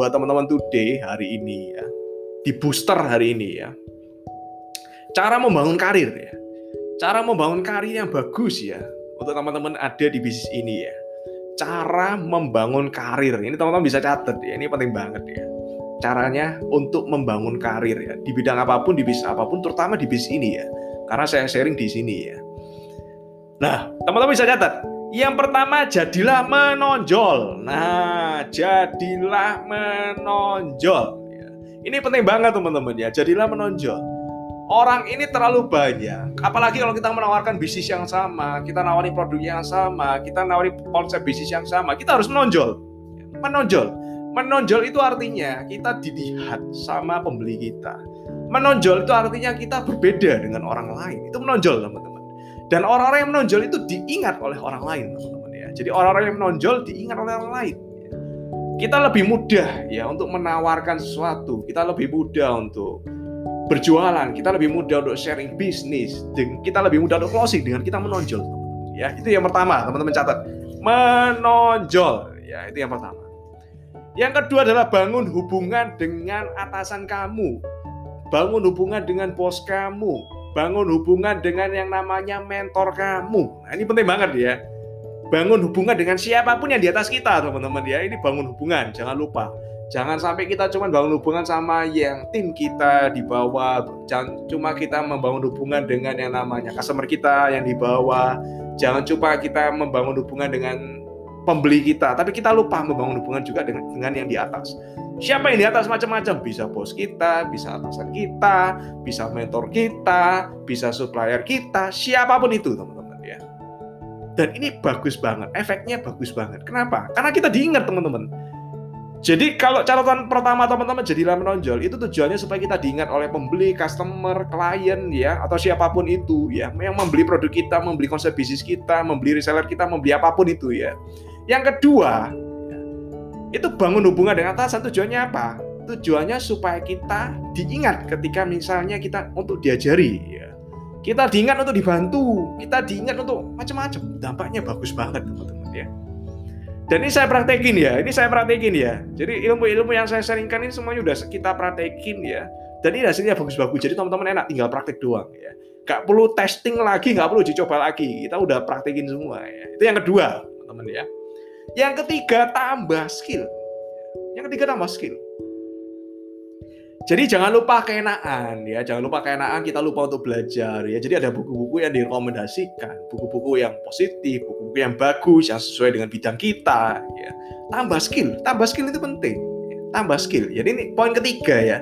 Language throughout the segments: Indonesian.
buat teman-teman today hari ini ya. Di booster hari ini ya. Cara membangun karir ya. Cara membangun karir yang bagus ya untuk teman-teman ada di bisnis ini ya. Cara membangun karir. Ini teman-teman bisa catat ya. Ini penting banget ya. Caranya untuk membangun karir ya di bidang apa pun di bisnis apa pun terutama di bisnis ini ya. Karena saya sharing di sini ya. Nah, teman-teman bisa catat yang pertama jadilah menonjol. Nah, jadilah menonjol. Ya. Ini penting banget teman-teman ya. Jadilah menonjol. Orang ini terlalu banyak. Apalagi kalau kita menawarkan bisnis yang sama, kita nawari produk yang sama, kita nawari konsep bisnis yang sama, kita harus menonjol. Menonjol. Menonjol itu artinya kita dilihat sama pembeli kita. Menonjol itu artinya kita berbeda dengan orang lain. Itu menonjol teman-teman. Dan orang-orang yang menonjol itu diingat oleh orang lain, teman-teman ya. Jadi orang-orang yang menonjol diingat oleh orang lain. Kita lebih mudah ya untuk menawarkan sesuatu. Kita lebih mudah untuk berjualan. Kita lebih mudah untuk sharing bisnis. Kita lebih mudah untuk closing dengan kita menonjol. Ya, itu yang pertama, teman-teman catat. Menonjol. Ya, itu yang pertama. Yang kedua adalah bangun hubungan dengan atasan kamu. Bangun hubungan dengan bos kamu bangun hubungan dengan yang namanya mentor kamu. Nah, ini penting banget ya. Bangun hubungan dengan siapa pun yang di atas kita, teman-teman ya. Ini bangun hubungan, jangan lupa. Jangan sampai kita cuma bangun hubungan sama yang tim kita di bawah. Jangan cuma kita membangun hubungan dengan yang namanya customer kita yang di bawah. Jangan cuma kita membangun hubungan dengan pembeli kita, tapi kita lupa membangun hubungan juga dengan, dengan yang di atas. Siapa yang di atas macam-macam, bisa bos kita, bisa atasan kita, bisa mentor kita, bisa supplier kita, siapa pun itu teman-teman ya. Dan ini bagus banget, efeknya bagus banget. Kenapa? Karena kita diingat teman-teman. Jadi kalau catatan pertama teman-teman jadilah menonjol itu tujuannya supaya kita diingat oleh pembeli, customer, klien ya atau siapa pun itu ya yang membeli produk kita, membeli konsep bisnis kita, membeli reseller kita, membeli apa pun itu ya. Yang kedua, itu bangun hubungan dengan atasan tujuannya apa? Tujuannya supaya kita diingat ketika misalnya kita untuk diajari ya. Kita diingat untuk dibantu, kita diingat untuk macam-macam. Dampaknya bagus banget teman-teman ya. Dan ini saya praktekin ya, ini saya praktekin ya. Jadi ilmu-ilmu yang saya sharingkan ini semuanya udah kita praktekin ya. Dan ini hasilnya bagus-bagus. Jadi teman-teman enak tinggal praktek doang ya. Gak perlu testing lagi, gak perlu dicoba lagi. Kita udah praktekin semua ya. Itu yang kedua, teman-teman ya. Yang ketiga, tambah skill. Yang ketiga, tambah skill. Jadi jangan lupa keenaan ya, jangan lupa keenaan kita lupa untuk belajar ya. Jadi ada buku-buku yang direkomendasikan, buku-buku yang positif, buku-buku yang bagus yang sesuai dengan bidang kita ya. Tambah skill, tambah skill itu penting. Ya. Tambah skill. Jadi ini poin ketiga ya.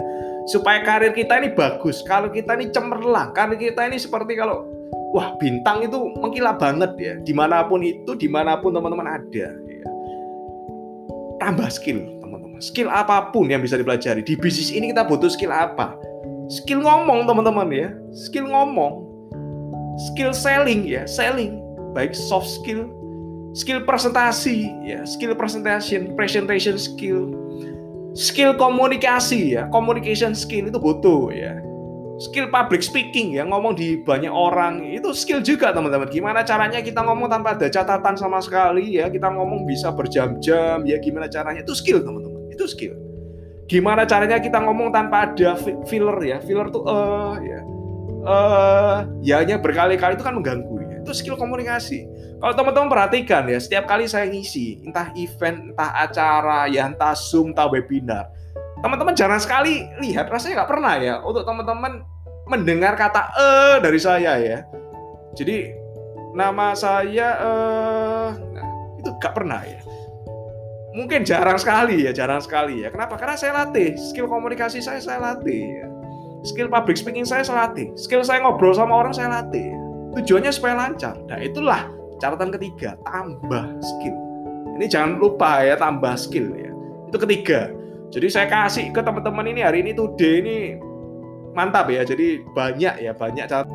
Supaya karir kita ini bagus. Kalau kita ini cemerlang, karir kita ini seperti kalau wah bintang itu mengkilap banget ya. Di mana pun itu, di mana pun teman-teman ada tambah skill teman-teman. Skill apa pun yang bisa dipelajari. Di bisnis ini kita butuh skill apa? Skill ngomong teman-teman ya. Skill ngomong. Skill selling ya. Selling. Baik soft skill skill presentasi ya. Skill presentation presentation skill. Skill komunikasi ya. Communication skill itu butuh ya skill public speaking ya ngomong di banyak orang. Itu skill juga teman-teman. Gimana caranya kita ngomong tanpa ada catatan sama sekali ya? Kita ngomong bisa berjam-jam ya gimana caranya? Itu skill teman-teman. Itu skill. Gimana caranya kita ngomong tanpa ada filler ya? Filler tuh eh uh, ya. Eh uh, ya berkali-kali itu kan mengganggu ya. Itu skill komunikasi. Kalau teman-teman perhatikan ya setiap kali saya ngisi entah event entah acara ya entah zoom entah webinar teman-teman jarang sekali lihat rasanya nggak pernah ya untuk teman-teman mendengar kata eh dari saya ya. Jadi nama saya eh nah, itu nggak pernah ya. Mungkin jarang sekali ya jarang sekali ya. Kenapa? Karena saya latih. Skill komunikasi saya saya latih ya. skill public speaking saya saya latih. Skill saya ngobrol sama orang saya latih. Tujuannya supaya lancar. Nah itulah catatan ketiga tambah skill. Ini jangan lupa ya tambah skill ya. Itu ketiga jadi saya kasih ke teman-teman ini hari ini today ini mantap ya. Jadi banyak ya, banyak cara